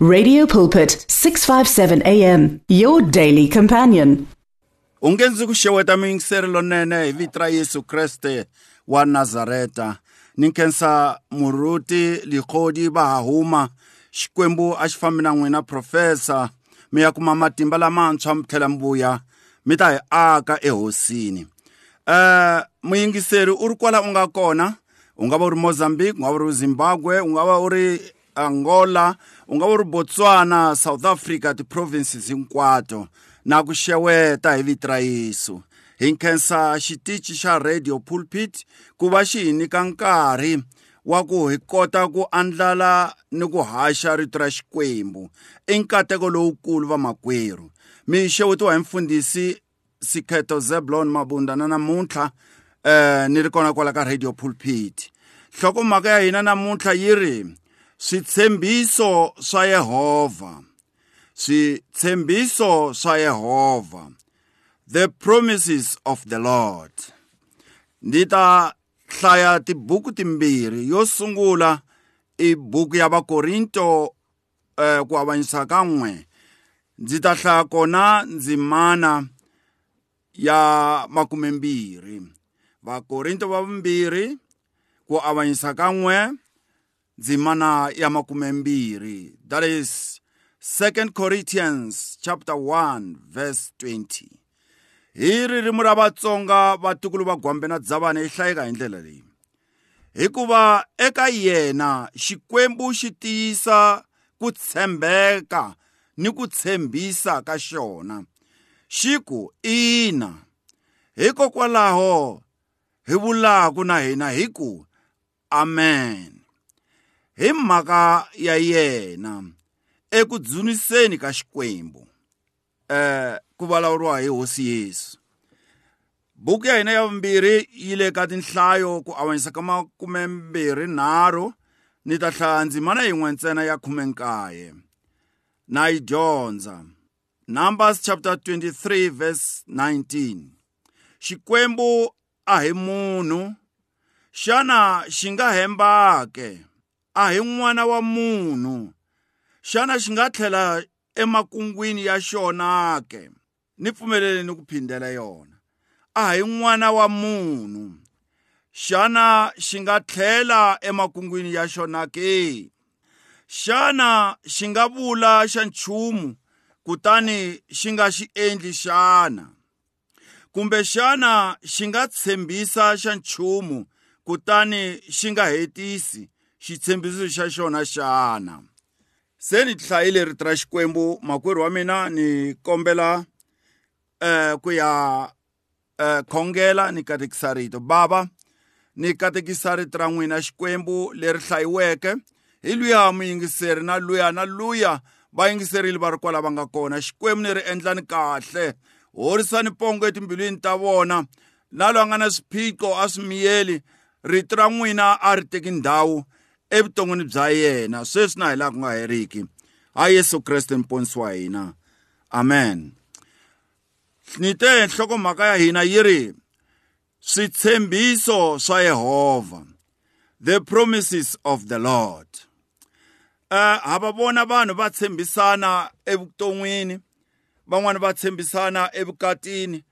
Radio Pulpit 657 AM your daily companion. ungenzi ku xeweta miyingiseri lonene hi vito ra yesu kreste wa nazareta. Ni khensa muruti likhodi va ha huma xikwembu a xi fambi na n'wina profesa. Mi ya kuma matimba lamantshwa mi tlhela mi vuya mi ta hi aka ehosini. Um muyingiseri u ri kwala u nga kona u nga va u ri mozambique u nga va u ri zimbabwe u nga va u ri angola u nga va u ri botswana south africa ti-provinces hinkwato na ku xeweta hi vito ra yesu. Hi nkhensa xitichi xa radio pulpit ku va xi hi nyika nkarhi wa ku hi kota ku andlala ni ku haxa rito ra xikwembu i nkateko lowukulu vamakwerhu mi xewetiwa hi mfundhisi sikheto zeblon mabunda na namuntlha eh ni ri kona kwala ka radio pulpit. Nhlokomhaka ya hina namuntlha yi ri switshembiso swa yehovha switshembiso swa yehovha the promises of the lord. Ndzi ta hlaya tibuku timbirhi yo sungula i buku ya vakorinto eh, ku avanyisa ka n'we. Ndzi ta hlaya kona ndzimana ya makumembirhi vakorinto va vumbirhi ku avanyisa ka n'we. Ndzimana ya makumembirhi that is 2 corinthians chapter 1 verse 20 hi ririmi ra vatsonga vatukulu va gwambe na dzavana yi hlayeka hi ndlela leyi. Hikuva eka yena xikwembu xi tiyisa ku tshembeka ni ku tshembisa ka xona. Xi ku ina. Hikokwalaho hi vulaku na hina hi ku amen. Hi mhaka ya yena eku dzuniseni ka xikwembu eh ku vulavuriwa hi hosi yesu. Buku ya hina ya vumbirhi yi le ka tinhlayo ku avanyisa ka makumembirhi nharhu ni ta hlaya ndzimana yin'we ntsena ya khume nkaye na yi dyondza. Numbers chapter 23 verse 19 xikwembu a hi munhu xana xi nga hembake? A hi n'wana wa munhu. Xana xi nga tlhela emakungwini ya xona ke? Ni pfumeleleni ku phindela yona. A hi n'wana wa munhu. Xana xi nga tlhela emakungwini ya xona ke? Xana xi nga vula xa nchumu kutani xi nga xi endli xana? Kumbe xana xi nga tshembisa xa nchumu kutani xi nga hetisi? Xitshembiso xa xona xana? Se ni hlayile rito ra xikwembu makwerhu wa mina ni kombela eh ku ya eh khongela ni katekisa rito. Baba ni katekisa rito ra n'wina xikwembu leri hlayiweke. Hi luya muyingiseri na luya na luya va yingiserile va ri kwala va nga kona. Xikwembu ni ri endlani kahle. Horisani pongo etimbilwini ta vona. Na loyi a nga na swiphiqo a swi miyeli rito ra n'wina a ri teki ndhawu. Evuton'wini bya yena sweswi na hi laha ku nga heriki ha yesu kreste mponisi wa hina. Amen. Ni te nhlokomhaka ya hina yi ri switshembiso swa yehovha the promises of the lord. Uh, ha va vona vanhu va tshembisana evuton'wini van'wani va tshembisana evukatini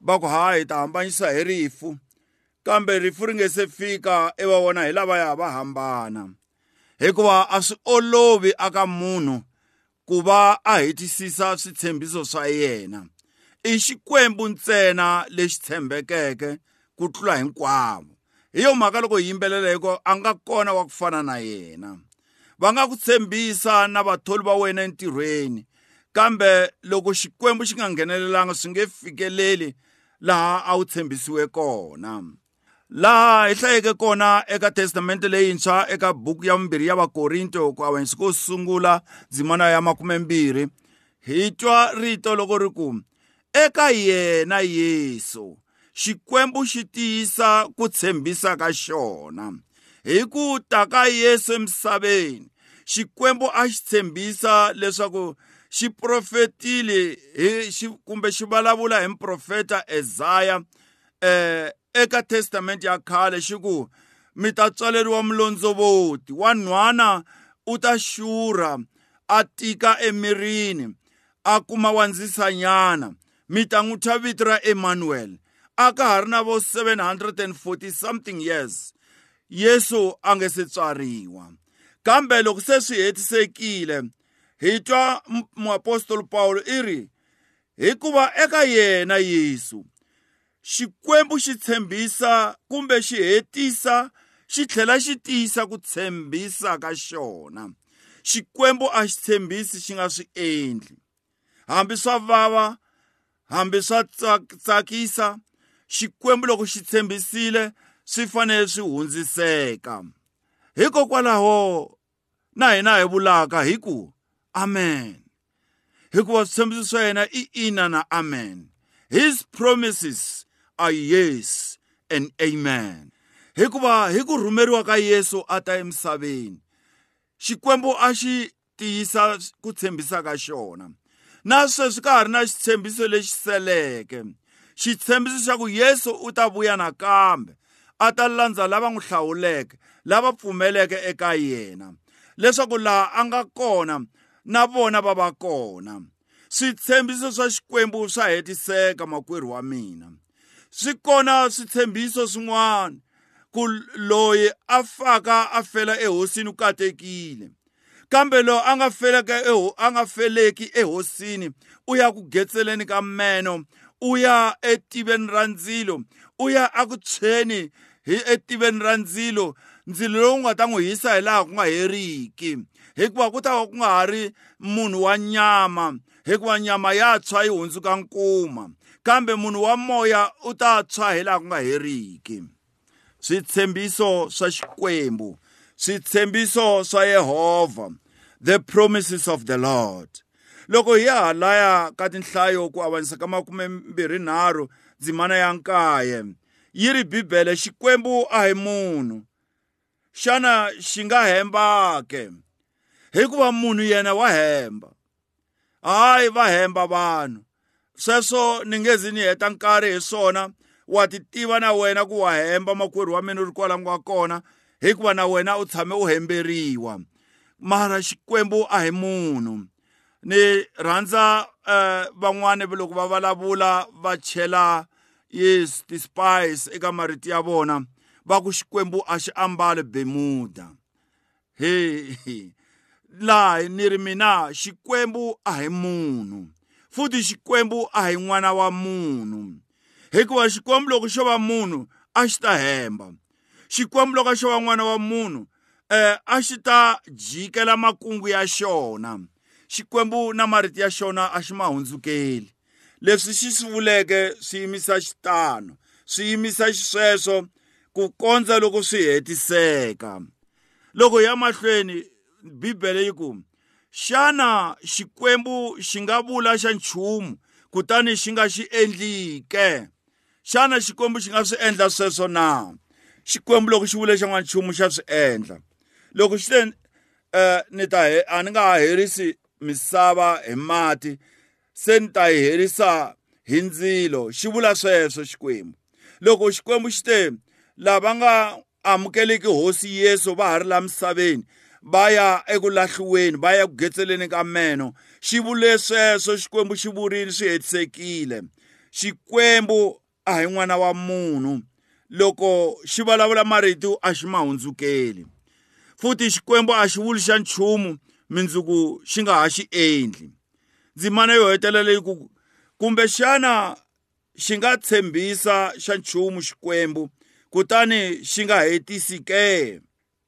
va ku ha hi ta hambanyisa hi rifu kambe rifu ri nge se fika i va vona hi lavaya va hambana. Hikuva a swi olovi aka munhu ku va a hetisisa switshembiso swa yena. I xikwembu ntsena lexi tshembekeke ku tlula hinkwavo. Hi yo mhaka loko hi yimbelela hiko a nga kona wa ku fana na yena. Va nga ku tshembisa na vathori va wena entirhweni. Kambe loko xikwembu xi nga nghenelelanga swi nge fikeleli laha a wu tshembisiwe kona. Laha hi hlayeke kona eka testamente leyintshwa eka buku ya vumbirhi ya vakorinto ku avanyisa ko sungula ndzimana ya makumembirhi hi twa rito loko ri ku eka yena yesu xikwembu xi tiyisa ku tshembisa ka xona. Hi ku ta ka yesu emisaveni xikwembu a xi tshembisa leswaku xi profetile hi kumbe xi vulavula hi muprofeta Isaiah eh eka testament ya khale xi ku mi ta tswaleriwa mulondzovoti wa nhwana u ta xurha a tika emirini a kuma wandzisanyana mi ta n'wi thya vito ra emmanuel a ka ha ri na vo 740 something years yesu a nge se tswariwa kambe loko se swi hetisekile hi twa muapostoli paulo i ri hikuva eka yena yesu xikwembu xi tshembisa kumbe xi hetisa xi tlhela xi tiyisa ku tshembisa ka xona. Xikwembu a xi tshembisi xi nga swi endli. Hambi swa vava hambi swa tsakisa xikwembu loko xi tshembisile swi fanele swi hundziseka. Hikokwalaho na hina hi vulaka hi ku amen. Hikuva switshembiso swa yena i ina na amen. His promises are yes and amen. Hikuva hi ku rhumeriwa ka yesu a ta emisaveni. Xikwembu a xi tiyisa ku tshembisa ka xona. Na sweswi ka ha ri na xitshembiso lexi seleke. Xitshembiso xa ku yesu u ta vuya nakambe a ta landza lava n'wi hlawuleke lava pfumeleke eka yena. Leswaku laha a nga kona na vona va va kona. Switshembiso swa xikwembu swa hetiseka makwerhu wa mina. Swi kona switshembiso swin'wana ku loyi a faka a fela ehosini ku katekile kambe loyi a nga feleke a nga feleki ehosini u ya ku getseleni ka meno u ya etiveni ra ndzilo u ya aku tshweni hi etiveni ra ndzilo ndzilo lowu nga ta n'wi hisa hi laha ku nga heriki. Hikuva ku ta va ku nga ha ri munhu wa nyama. Hikuva nyama ya tshwa yi hundzuka nkuma kambe munhu wa moya u ta tshwa hi laha ku nga heriki. Switshembiso swa xikwembu switshembiso swa yehovha the promises of the lord. Loko hi ya halaya ka tinhlayo ku avanyisa ka makumembirhinharhu ndzimana ya nkaye yi ri bibele xikwembu a hi munhu. Xana xi nga hemba ke hikuva munhu yena wa hemba. Hayi va hemba vanhu. Sweswo ni nge zi ni heta nkarhi hi swona wa ti tiva na wena ku wa hemba makwerhu wa mina u ri kwala nga kona hikuva na wena u tshame u hemberiwa. Mara xikwembu a hi munhu. Ni rhandza uh, van'wani loko va vulavula va chela yes ti-spice eka mariti ya vona va ku xikwembu a xi ambali bemuda he laha ni ri mina xikwembu a hi munhu futhi xikwembu a hi n'wana wa munhu. Hikuva xikwembu loko xo va munhu a xi ta hemba. Xikwembu loko xo va n'wana wa munhu eh a xi ta jikela makungu ya xona. Xikwembu na marito ya xona a xi ma hundzukeli. Leswi xi swi vuleke swi yimisa xitano swi yimisa xisweswo ku kondza loko swi hetiseka. Loko ya mahlweni bibele yi ku xana xikwembu xi nga vula xa nchumu kutani xi nga xi endlike? Xana xikwembu xi nga swi endla sweswo na? Xikwembu loko xi vule xa n'wanchumu xa swi endla. Loko xi te uh, ni ta a ni nga ha herisi misava hi mati se ni ta yi herisa hi ndzilo xi vula sweswo xikwembu. Loko xikwembu xi te lava nga amukeleki hosi yesu va ha ri la misaveni va ya eku lahliweni va ya ku getseleni ka meno xi vule sweswo xikwembu xi vurile swi hetisekile xikwembu a hi n'wana wa munhu loko xi vulavula marito a xi ma hundzukeli futhi xikwembu a xi vuli xa nchumu mindzuku xi nga ha xi endli. Ndzimana yo hetelela leyi ku kumbexana xi nga tshembisa xa nchumu xikwembu kutani xi nga hetisi ke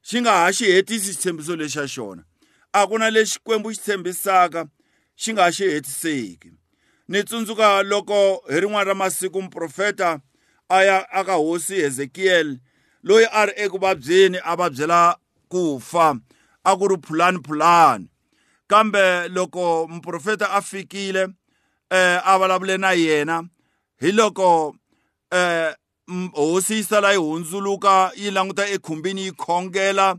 xi nga ha xi hetisi xitshembiso lexi xa xona a ku na lexi xikwembu xi tshembisaka xi nga xi hetiseki ni tsundzuka loko hi rin'wana ra masiku muprofeta a ya aka hosi hezekiyeli loyi a ri ekuvabyeni a vabyela ku fa a ku ri phulani phulani kambe loko muprofeta a fikile eh a vulavule na yena hi loko eh hosi yi sala yi hundzuluka yi languta ekhumbini yi khongela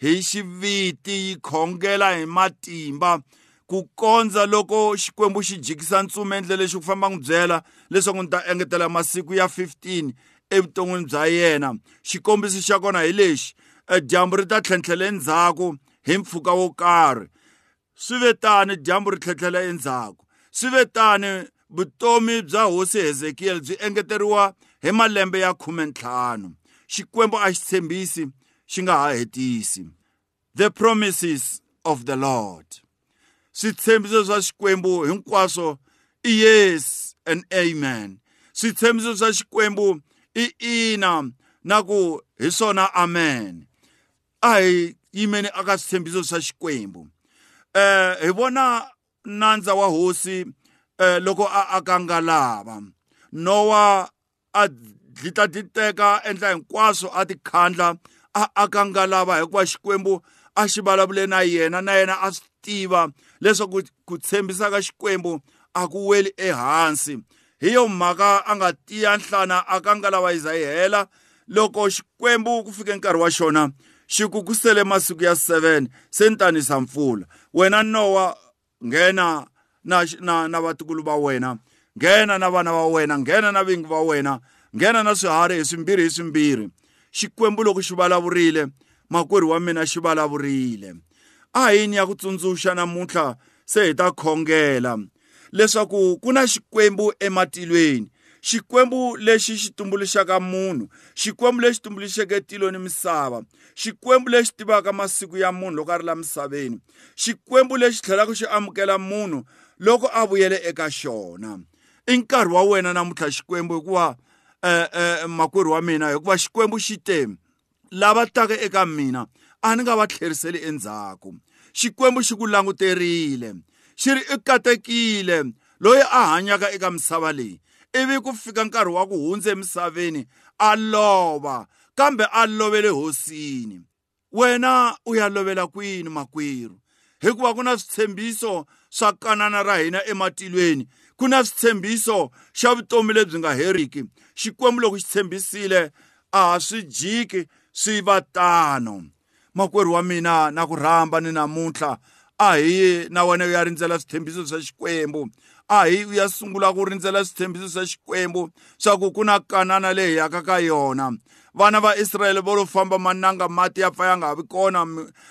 hi xiviti yi khongela hi matimba. Ku kondza loko xikwembu xi jikisa ntsumendle lexi ku famba n'wi byela leswaku ni ta engetela masiku ya 15 evuton'wini bya yena. Xikombiso xa kona hi lexi dyambu ri ta tlhentlhela endzhaku hi mpfhuka wo karhi. Swi ve tani dyambu ri tlhetlhela endzhaku. Swi ve tani vutomi bya hosi hezekiyeli byi engeteriwa hi malembe ya khume ntlhanu xikwembu a xi tshembisi xi nga ha hetisi. The promises of the lord. Switshembiso swa xikwembu hinkwaswo i yes and amen. Switshembiso swa xikwembu i ina na ku hi swona amen. A hi yimeni aka switshembiso swa xikwembu. Eh hi vona nandza wa hosi eh loko a aka ngalava. Nowa a dlita diteka endla hinkwaswo a tikhandla a aka ngalava hikuva xikwembu a xi vulavule na yena na yena a swi tiva leswaku ku tshembisa ka xikwembu a ku weli ehansi. Hi yo mhaka a nga tiya nhlana a ka ngalava yi za yi hela loko xikwembu ku fike nkarhi wa xona xi ku ku sele masiku ya 7 se ni tanisa mpfula. Wena nowa nghena na na na vatukulu va wena nghena na vana va wena nghena na vingi va wena nghena na swiharhi hi swimbirhi hi swimbirhi xikwembu loko xi vulavurile makwerhu wa mina xi vulavurile a hi ni ya ku tsundzuxa namuntlha se hi ta khongela? Leswaku ku na xikwembu ematilweni xikwembu lexi xi tumbuluxaka munhu xikwembu lexi tumbuluxeke tilo ni misava xikwembu lexi tivaka masiku ya munhu loko a ri la misaveni xikwembu lexi tlhelaka xi amukela munhu loko a vuyele eka xona. I nkarhi wa wena namuntlha xikwembu hikuva eh, eh, makwerhu wa mina hikuva xikwembu xi te. Lava taka eka mina a ni nga va tlheriseli endzhaku. Xikwembu xi ku languterile xi ri i katekile loyi a hanyaka eka misava leyi. Ivi ku fika nkarhi wa ku hundza emisaveni a lova kambe a lovele hosini. Wena u ya lovela kwini makwerhu hikuva ku na switshembiso swa kanana ra hina ematilweni. Ku na switshembiso xa vutomi lebyi nga heriki. Xikwembu loko xi tshembisile a swi jiki swi va tano. Makwerhu wa mina na ku rhamba ni namuntlha a hi na wena u ya rindzela switshembiso swa xikwembu. A hi u ya sungula ku rindzela switshembiso swa xikwembu swa ku ku na kanana leyi yaka ka yona. Vana va israyele vo lo famba mananga mati ya pfa ya nga vi kona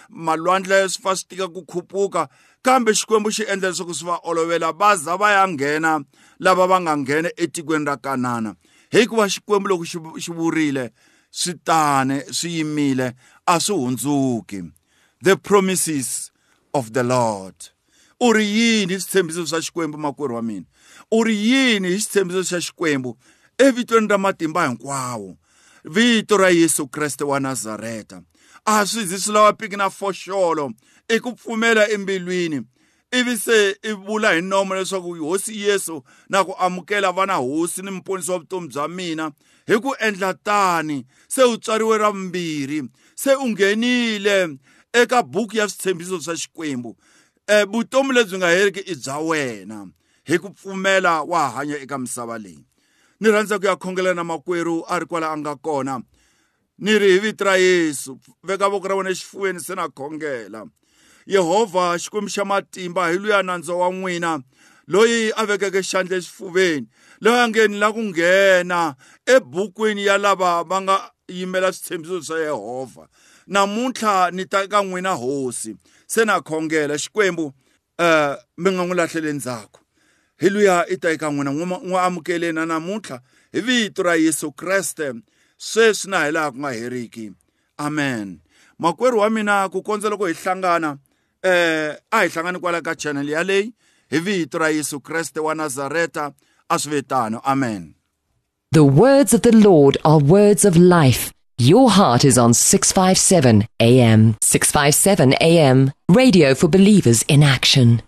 malwandle swi fa swi tika ku khuphuka kambe xikwembu xi endla leswaku swi va olovela va za va ya nghena lava va nga nghena etikweni ra kanana. Hikuva xikwembu loko xi vurile swi tane swi yimile a swi hundzuki. The promises of the lord. U ri yini hi switshembiso swa xikwembu makwerhu wa mina? U ri yini hi xitshembiso xa xikwembu? Evitweni ra matimba hinkwawo. Vito ra yesu kreste wa nazareta a swi zi swi lava piki na foxolo i ku pfumela embilwini ivi se i vula hi nomo leswaku hosi yesu na ku amukela vana hosi ni muponisi wa vutomi bya mina hi ku endla tani se u tswariwe ra vumbirhi se u nghenile eka buku ya switshembiso swa xikwembu. E vutomi lebyi nga heriki i bya wena hi ku pfumela wa hanya eka misava leyi. Ni rhandza ku ya khongela na makwerhu a ri kwala a nga kona. Ni ri hi vito ra yesu veka voko ra wena exifuveni se na khongela. Yehovha xikwembu xa matimba hi luya nandzo wa n'wina loyi a vekeke xandla exifuveni loyi a nge ni la ku nghena ebukwini ya lava va nga yimela switshembiso swa yehovha namuntlha ni ta ka n'wina hosi se na khongela. Xikwembu um mi nga n'wi lahleli ndzhaku. Hi luya i ta eka n'wina n'wi amukeleni namuntlha hi vito ra yesu kreste sweswi na hi laha ku nga heriki amen makwerhu wa mina ku kondza loko hi hlangana eh a hi hlangani kwala ka channel yaleyi hi vito ra yesu kreste wa nazareta a swi vetano amen The words of the Lord are words of life. Your heart is on 657 AM. 657 AM. Radio for believers in action.